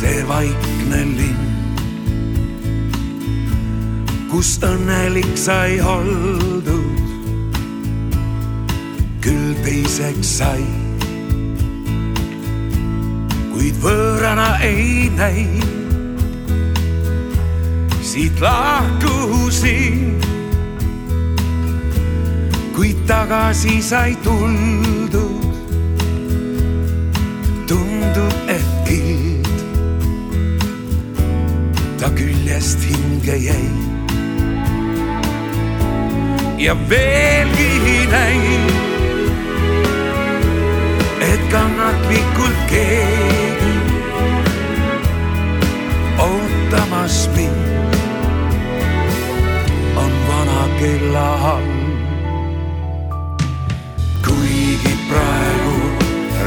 õnnelinn, kus õnnelik sai oldud, küll teiseks sai. kuid võõrana ei näinud, siit lahkusin, kuid tagasi sai tuldud küljest hinge jäi. ja veelgi näin, et kannatlikult keegi ootamas mind on vana kella all. kuigi praegu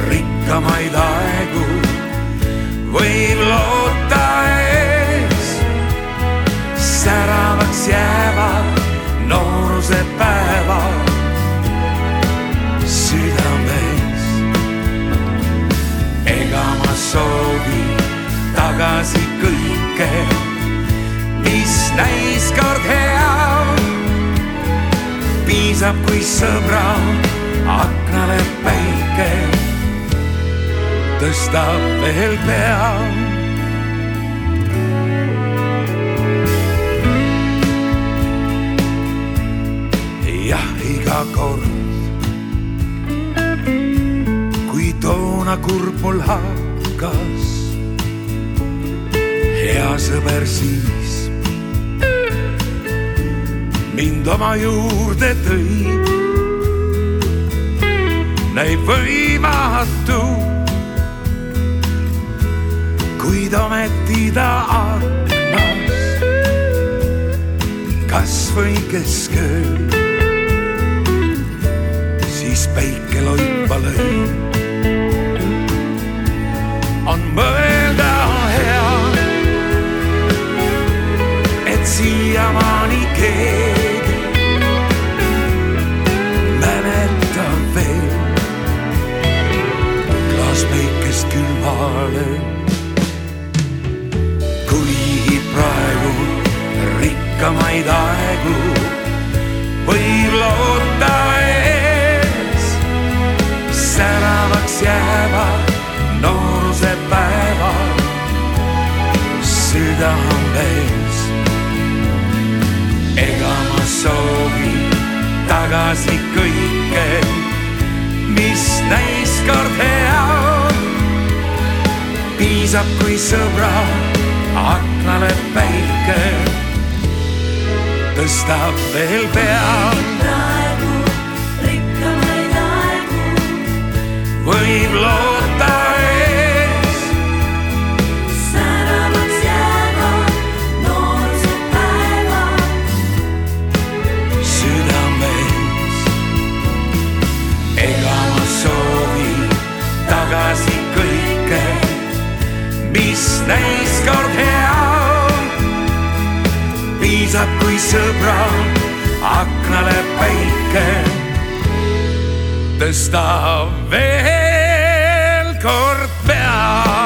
rikkamaid aegu soovin tagasi kõike, mis näis kord hea. piisab, kui sõbra aknale päike tõstab veel pea. jah, iga kord, kui toona kurb mul hakkas, hea sõber siis mind oma juurde tõi näib võimatu kuid ometi ta aknas kasvõi keskööl. siis päike loipa lõi. Siiamaani keegi mäletab veel klaas päikest külmale praegu rikkamaid aegu võib loota ees. säravaks jäävad nooruse päevad südames. Tagasi kõike, mis näis kord hea. piisab, kui sõbrad aknale päike tõstab veel pea. praegu rikkamaid aegu võib loota kui sõbra aknale päike tõstab veel kord pea